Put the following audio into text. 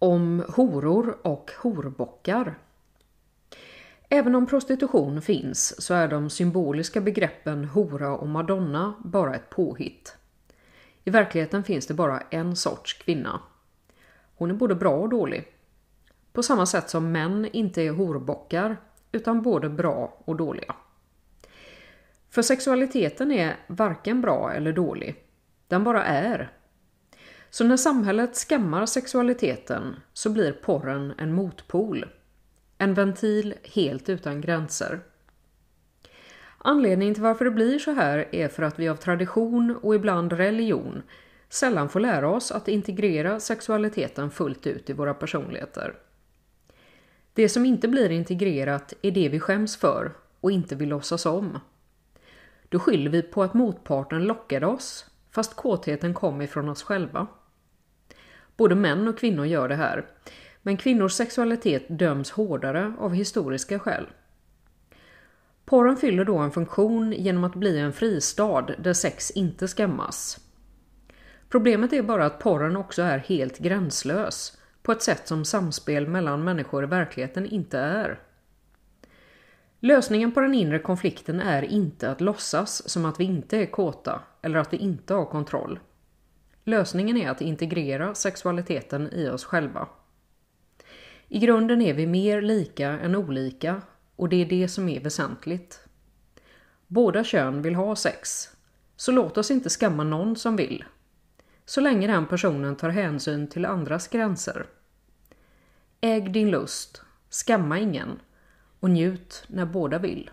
om horor och horbockar. Även om prostitution finns så är de symboliska begreppen hora och madonna bara ett påhitt. I verkligheten finns det bara en sorts kvinna. Hon är både bra och dålig. På samma sätt som män inte är horbockar utan både bra och dåliga. För sexualiteten är varken bra eller dålig. Den bara är. Så när samhället skammar sexualiteten så blir porren en motpol. En ventil helt utan gränser. Anledningen till varför det blir så här är för att vi av tradition och ibland religion sällan får lära oss att integrera sexualiteten fullt ut i våra personligheter. Det som inte blir integrerat är det vi skäms för och inte vill låtsas om. Då skyller vi på att motparten lockade oss, fast kåtheten kom ifrån oss själva. Både män och kvinnor gör det här, men kvinnors sexualitet döms hårdare av historiska skäl. Porren fyller då en funktion genom att bli en fristad där sex inte skämmas. Problemet är bara att porren också är helt gränslös på ett sätt som samspel mellan människor i verkligheten inte är. Lösningen på den inre konflikten är inte att låtsas som att vi inte är kåta eller att vi inte har kontroll. Lösningen är att integrera sexualiteten i oss själva. I grunden är vi mer lika än olika och det är det som är väsentligt. Båda kön vill ha sex, så låt oss inte skamma någon som vill. Så länge den personen tar hänsyn till andras gränser. Äg din lust, skamma ingen och njut när båda vill.